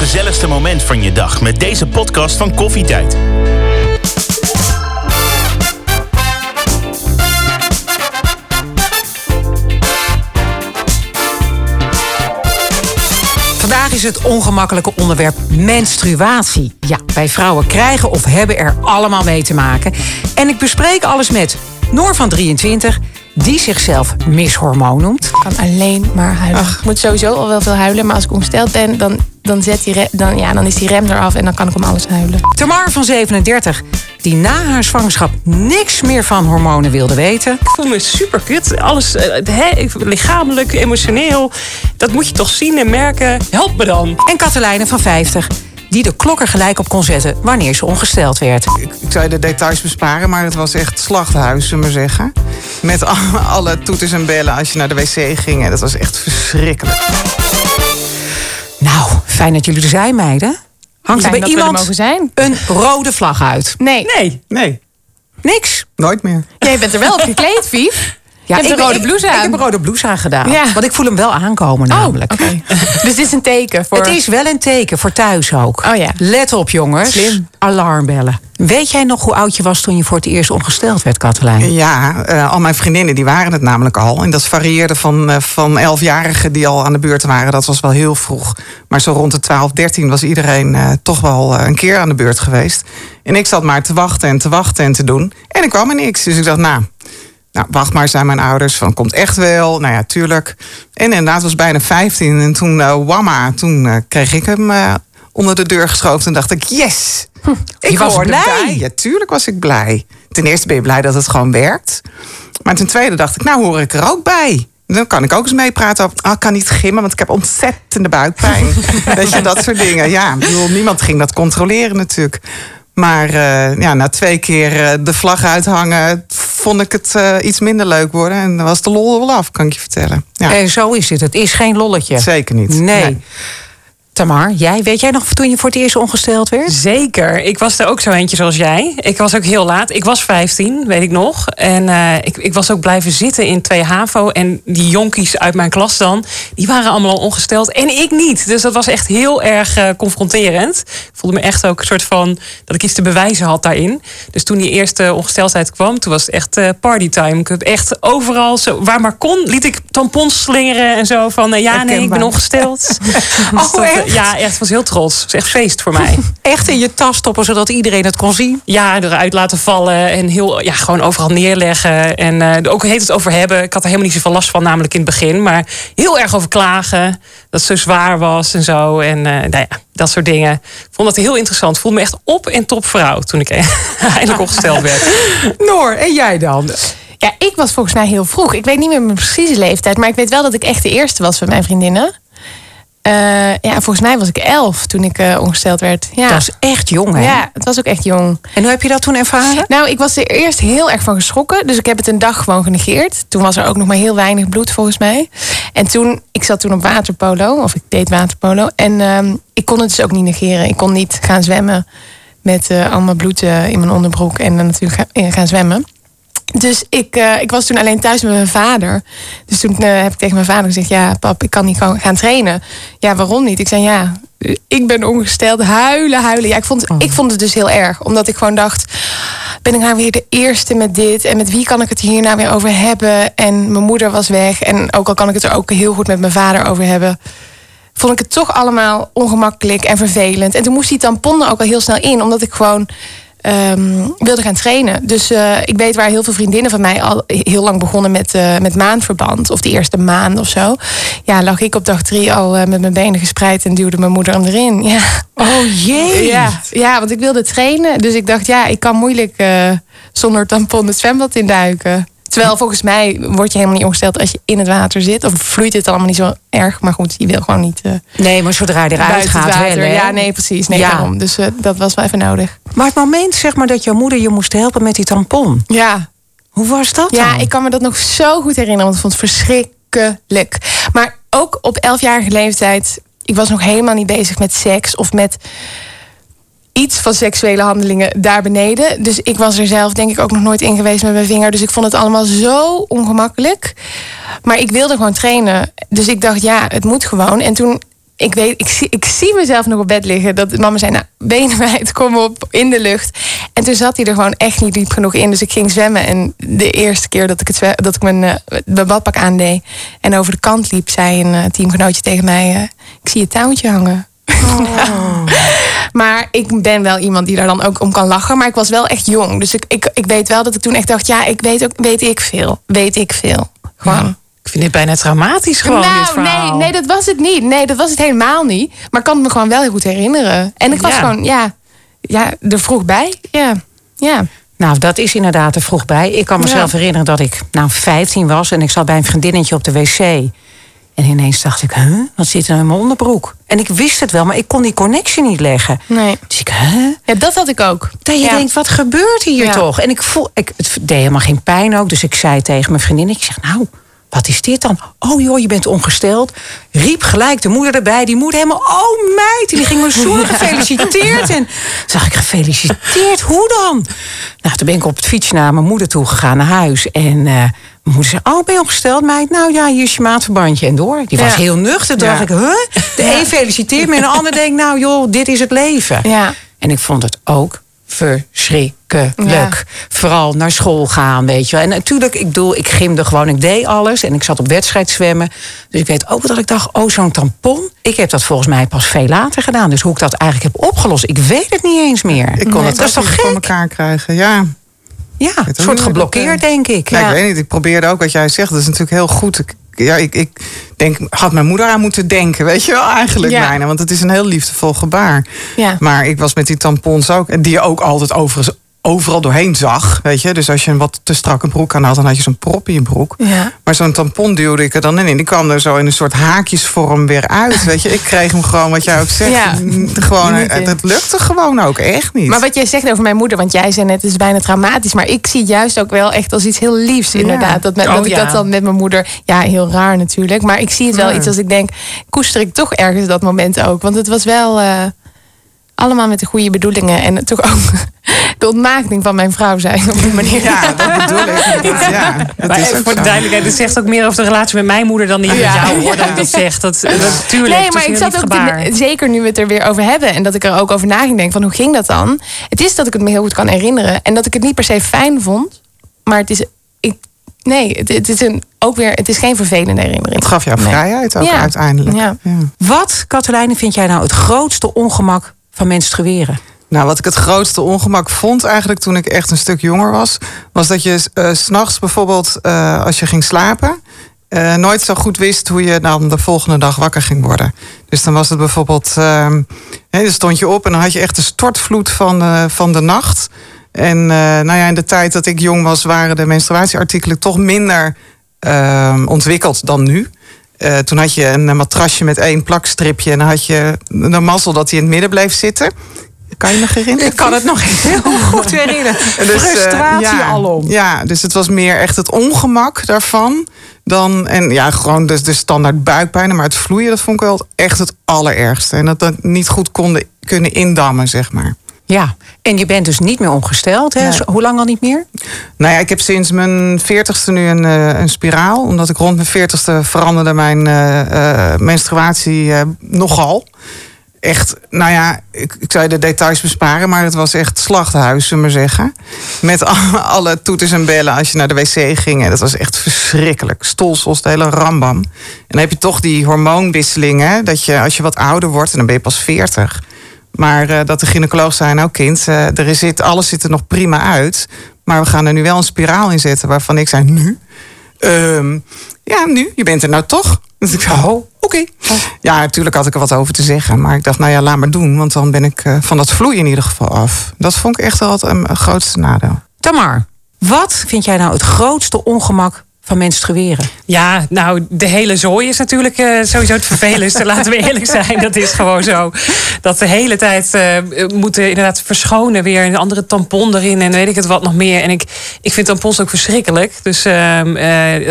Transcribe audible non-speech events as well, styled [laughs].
gezelligste moment van je dag met deze podcast van Koffietijd. Vandaag is het ongemakkelijke onderwerp menstruatie. Ja, wij vrouwen krijgen of hebben er allemaal mee te maken. En ik bespreek alles met Noor van 23, die zichzelf mishormoon noemt. Ik kan alleen maar huilen. Ik moet sowieso al wel veel huilen, maar als ik ongesteld ben, dan, dan, zet die dan, ja, dan is die rem eraf en dan kan ik om alles huilen. Tamar van 37, die na haar zwangerschap niks meer van hormonen wilde weten. Ik voel me super kut. Alles, eh, hè, ik- lichamelijk, emotioneel. Dat moet je toch zien en merken. Help me dan. En Katelijne van 50, die de klok er gelijk op kon zetten wanneer ze ongesteld werd. Ik, ik zou je de details besparen, maar het was echt slachthuis, zullen we maar zeggen. Met al- [laughs] alle toeters en bellen als je naar de wc ging. En dat was echt verschrikkelijk. Nou, fijn dat jullie er zijn, meiden. Hangt er bij er iemand mogen zijn. een rode vlag uit? Nee, Nee. Nee, Niks? nooit meer. jij bent er wel op gekleed, Vief. Ja, Je hebt een ik- rode ik- blouse Ik, aan. heb een rode blouse aangedaan. Ja. Want ik voel hem wel aankomen namelijk. Oké. [laughs] dus dit is een teken voor... Het is wel een teken voor thuis ook. Oh ja. Let op, jongens. Slim. Alarmbellen. Weet jij nog hoe oud je was toen je voor het eerst ongesteld werd, Katelijn? Ja, eh, al mijn vriendinnen die waren het namelijk al. En dat varieerde van, eh, van elfjarigen die al aan de beurt waren. Dat was wel heel vroeg. Maar zo rond de 12, 13 was iedereen eh, toch wel een keer aan de beurt geweest. En ik zat maar te wachten en te wachten en te doen. En er kwam er niks. Dus ik dacht, nou, nou wacht maar, zijn mijn ouders. Van, komt echt wel. Nou ja, tuurlijk. En inderdaad, was bijna 15. En toen, eh wamma, toen eh, kreeg ik hem eh, onder de deur geschoven. En dacht ik, yes! Ik je was blij. bij. Ja, tuurlijk was ik blij. Ten eerste ben je blij dat het gewoon werkt. Maar ten tweede dacht ik, nou hoor ik er ook bij. Dan kan ik ook eens meepraten ah, ik kan niet gimmen, want ik heb ontzettende buikpijn. [laughs] Weet je, dat soort dingen. Ja, ik bedoel, niemand ging dat controleren natuurlijk. Maar ja, na twee keer de vlag uithangen, vond ik het eh, iets minder leuk worden. En dan was de lol er wel af, kan ik je vertellen. Ja, Eh, zo is het. Het is geen lolletje. zeker niet. Nee. Tamar, jij, weet jij nog toen je voor het eerst ongesteld werd? Zeker. Ik was er ook zo eentje zoals jij. Ik was ook heel laat. Ik was 15, weet ik nog. En eh, ik, ik was ook blijven zitten in 2 HAVO. En die jonkies uit mijn klas dan, die waren allemaal al ongesteld. En ik niet. Dus dat was echt heel erg eh, confronterend. Ik voelde me echt ook een soort van dat ik iets te bewijzen had daarin. Dus toen die eerste ongesteldheid kwam, toen was het echt eh, partytime. Ik heb echt overal, zo, waar maar kon, liet ik tampons slingeren en zo. Van ja, nee, ik ben ongesteld. [laughs] Oh, eh, echt? Ja, echt. Ik was heel trots. Het was echt feest voor mij. [laughs] Echt in je tas stoppen, zodat iedereen het kon zien? Ja, eruit laten vallen en heel, ja, gewoon overal neerleggen. En eh, ook heet het over hebben. Ik had er helemaal niet zoveel last van, namelijk in het begin. Maar heel erg over klagen. Dat het zo zwaar was en zo. En eh, nou ja, dat soort dingen. Ik vond dat heel interessant. Ik voelde me echt op en top vrouw toen ik [laughs] eindelijk opgesteld werd. [laughs] Noor, en jij dan? Ja, ik was volgens mij heel vroeg. Ik weet niet meer mijn precieze leeftijd, maar ik weet wel dat ik echt de eerste was van mijn vriendinnen. Eh, ja, volgens mij was ik elf toen ik eh, ongesteld werd. Ja. Dat is echt jong, hè? ja, het was ook echt jong. En hoe heb je dat toen ervaren? Nou, ik was er eerst heel erg van geschrokken. Dus ik heb het een dag gewoon genegeerd. Toen was er ook nog maar heel weinig bloed volgens mij. En toen, ik zat toen op waterpolo. Of ik deed waterpolo. En ehm, ik kon het dus ook niet negeren. Ik kon niet gaan zwemmen met eh, allemaal bloed in mijn onderbroek. En dan natuurlijk gaan, gaan zwemmen. Dus ik, eh, ik was toen alleen thuis met mijn vader. Dus toen eh, heb ik tegen mijn vader gezegd: Ja, pap, ik kan niet gaan gaan trainen. Ja, waarom niet? Ik zei: Ja, ik ben ongesteld. Huilen, huilen. Ja, ik vond, ik vond het dus heel erg. Omdat ik gewoon dacht: Ben ik nou weer de eerste met dit? En met wie kan ik het hier nou weer over hebben? En mijn moeder was weg. En ook al kan ik het er ook heel goed met mijn vader over hebben. Vond ik het toch allemaal ongemakkelijk en vervelend. En toen moest die tampon er ook al heel snel in, omdat ik gewoon ehm, wilde gaan trainen. Dus eh, ik weet waar heel veel vriendinnen van mij al heel lang begonnen met, eh, met maandverband. Of de eerste maand of zo. Ja, lag ik op dag drie al eh, met mijn benen gespreid en duwde mijn moeder hem erin. Ja. Oh jee. Ja, ja, want ik wilde trainen. Dus ik dacht, ja, ik kan moeilijk zonder tampon het zwembad induiken. Terwijl volgens mij word je helemaal niet ongesteld als je in het water zit. Of vloeit het allemaal niet zo erg. Maar goed, je wil gewoon niet eh Nee, maar zodra je eruit buiten gaat het water. wel, ja, nee, precies. Nee, Ja. daarom. Dus eh, dat was wel even nodig. Maar het moment zeg maar, dat jouw moeder je moest helpen met die tampon. Ja, Hoe was dat ja dan? ik kan me dat nog zo goed herinneren. Want ik vond het verschrikkelijk. Maar ook op elfjarige leeftijd... Ik was nog helemaal niet bezig met seks of met iets van seksuele handelingen daar beneden. Dus ik was er zelf denk ik ook nog nooit in geweest met mijn vinger. Dus ik vond het allemaal zo ongemakkelijk. Maar ik wilde gewoon trainen. Dus ik dacht, ja, het moet gewoon. En toen ik weet, ik zie, ik zie mezelf nog op bed liggen. Dat mama zei, nou, benen wijd, kom op, in de lucht. En toen zat hij er gewoon echt niet diep genoeg in. Dus ik ging zwemmen. En de eerste keer dat ik, het dat ik mijn, uh, badpak aandeed en over de kant liep, zei een uh, teamgenootje tegen mij: uh, Ik zie je touwtje hangen. Oh. [laughs] maar ik ben wel iemand die daar dan ook om kan lachen. Maar ik was wel echt jong. Dus ik, ik, ik weet wel dat ik toen echt dacht: ja, ik weet ook, weet ik veel. Weet ik veel. Gewoon. Ja. Ik vind dit bijna traumatisch gewoon. Nou, nee, nee, dat was het niet. Nee, dat was het helemaal niet. Maar ik kan het me gewoon wel heel goed herinneren. En ik was ja. gewoon, ja, ja, er vroeg bij. Ja, ja. Nou, dat is inderdaad er vroeg bij. Ik kan mezelf ja. herinneren dat ik nou 15 was en ik zat bij een vriendinnetje op de wc. En ineens dacht ik, huh, wat zit er in mijn onderbroek? En ik wist het wel, maar ik kon die connectie niet leggen. Nee. Dus ik, huh? Ja, dat had ik ook. Dat je ja. denkt, wat gebeurt hier ja. toch? En ik voel, ik, het deed helemaal geen pijn ook. Dus ik zei tegen mijn vriendin, ik zeg, nou, wat is dit dan? Oh joh, je bent ongesteld. Riep gelijk de moeder erbij. Die moeder helemaal, oh meid. En die ging me [laughs] zo gefeliciteerd. En zag ik gefeliciteerd, hoe dan? Nou, toen ben ik op het fietsje naar mijn moeder toe gegaan, naar huis. En uh, mijn moeder zei, oh, ben je ongesteld, meid? Nou ja, hier is je maatverbandje en door. Die was ja. heel nuchter. Toen ja. dacht ik, huh? De een feliciteert me en de ander denkt, nou joh, dit is het leven. Ja. En ik vond het ook verschrikkelijk. Ja. Vooral naar school gaan, weet je wel. En natuurlijk, ik bedoel, ik gimde gewoon, ik deed alles. En ik zat op wedstrijd zwemmen. Dus ik weet ook dat ik dacht, oh, zo'n tampon. Ik heb dat volgens mij pas veel later gedaan. Dus hoe ik dat eigenlijk heb opgelost, ik weet het niet eens meer. Ik kon nee, het dat toch gek? voor elkaar krijgen, ja. Ja, een soort geblokkeerd, denk ik. Ja, ja, ik weet niet. Ik probeerde ook wat jij zegt. Dat is natuurlijk heel goed. Ik, ja, ik, ik denk, had mijn moeder aan moeten denken, weet je wel, eigenlijk Ja. bijna. Want het is een heel liefdevol gebaar. Ja. Maar ik was met die tampons ook, en die je ook altijd overigens overal doorheen zag, weet je. Dus als je een wat te strakke broek aan had, dan had je zo'n prop in je broek. Ja. Maar zo'n tampon duwde ik er dan in. Die kwam er zo in een soort haakjesvorm weer uit, weet je. Ik kreeg hem gewoon, wat jij ook zegt, Ja. gewoon, het, het lukte gewoon ook, echt niet. Maar wat jij zegt over mijn moeder, want jij zei net, het is bijna traumatisch. Maar ik zie het juist ook wel echt als iets heel liefs, inderdaad. Dat, met, Oh, dat ik ja. dat dan met mijn moeder, ja, heel raar natuurlijk. Maar ik zie het wel Ja. iets als ik denk, koester ik toch ergens dat moment ook. Want het was wel eh, allemaal met de goede bedoelingen. En toch ook de ontmaagding van mijn vrouw zijn op die manier. Ja, dat [laughs] bedoel ik. Ja, dat Maar is even voor de duidelijkheid, het zegt ook meer over de relatie met mijn moeder dan die met jou hoor. Dat ik dat zeg. Dat, dat, tuurlijk, Nee, maar ik zat ook te, zeker nu we het er weer over hebben en dat ik er ook over na ging denken van hoe ging dat dan? Het is dat ik het me heel goed kan herinneren en dat ik het niet per se fijn vond, maar het is ik nee, het, het is een ook weer het is geen vervelende herinnering. Het gaf jou Nee. vrijheid ook Ja. uiteindelijk. Ja. Wat, Katelijne, vind jij nou het grootste ongemak van menstrueren? Nou, wat ik het grootste ongemak vond eigenlijk toen ik echt een stuk jonger was, was dat je eh, s s'nachts bijvoorbeeld eh, als je ging slapen, eh, nooit zo goed wist hoe je dan de volgende dag wakker ging worden. Dus dan was het bijvoorbeeld, eh, hè, dan stond je op en dan had je echt de stortvloed van, van de nacht. En nou ja, in de tijd dat ik jong was, waren de menstruatieartikelen toch minder eh, ontwikkeld dan nu. Toen had je een matrasje met één plakstripje en dan had je de mazzel dat hij in het midden bleef zitten. Kan je me herinneren? Ik kan het nog heel [laughs] goed herinneren. Dus, eh, Frustratie ja, alom. Ja, dus het was meer echt het ongemak daarvan. Dan, en ja, gewoon de, de standaard buikpijn. Maar het vloeien, dat vond ik wel echt het allerergste. En dat dat niet goed konden, kunnen indammen, zeg maar. Ja, en je bent dus niet meer ongesteld. Hè? Nee. Hoe lang al niet meer? Nou ja, ik heb sinds mijn veertigste nu een, eh, een spiraal. Omdat ik rond mijn veertigste veranderde mijn eh, menstruatie eh, nogal. Echt, nou ja, ik, ik zou je de details besparen, maar het was echt slachthuis, zullen we zeggen. Met al- [laughs] alle toeters en bellen als je naar de wc ging. En dat was echt verschrikkelijk. Stolsels, de hele rambam. En dan heb je toch die hormoonwisselingen. Dat je als je wat ouder wordt, en dan ben je pas 40. Maar eh, dat de gynaecoloog zei, nou kind, eh, er zit, alles ziet er nog prima uit. Maar we gaan er nu wel een spiraal in zetten waarvan ik zei, nu? Ehm, ja, nu, je bent er nou toch? Dus ik zei, oh, oké. Ja, natuurlijk had ik er wat over te zeggen. Maar ik dacht, nou ja, laat maar doen. Want dan ben ik eh, van dat vloeien in ieder geval af. Dat vond ik echt wel het um, grootste nadeel. Tamar, wat vind jij nou het grootste ongemak van menstrueren? Ja, nou, de hele zooi is natuurlijk eh, sowieso het vervelendste. laten we eerlijk zijn. Dat is gewoon zo. Dat de hele tijd eh, moeten inderdaad verschonen weer. Een andere tampon erin en weet ik het wat nog meer. En ik, ik vind tampons ook verschrikkelijk. Dus ehm, eh,